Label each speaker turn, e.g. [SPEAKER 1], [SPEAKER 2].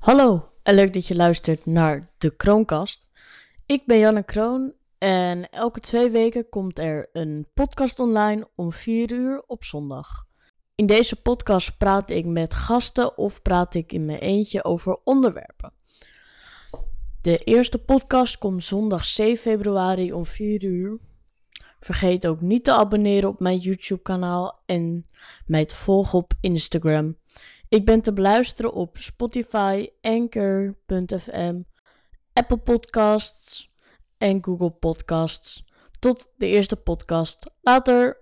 [SPEAKER 1] Hallo en leuk dat je luistert naar de Kroonkast. Ik ben Janne Kroon en elke twee weken komt er een podcast online om 4 uur op zondag. In deze podcast praat ik met gasten of praat ik in mijn eentje over onderwerpen. De eerste podcast komt zondag 7 februari om 4 uur. Vergeet ook niet te abonneren op mijn YouTube kanaal en mij te volgen op Instagram. Ik ben te beluisteren op Spotify, Anchor.fm, Apple Podcasts en Google Podcasts. Tot de eerste podcast. Later.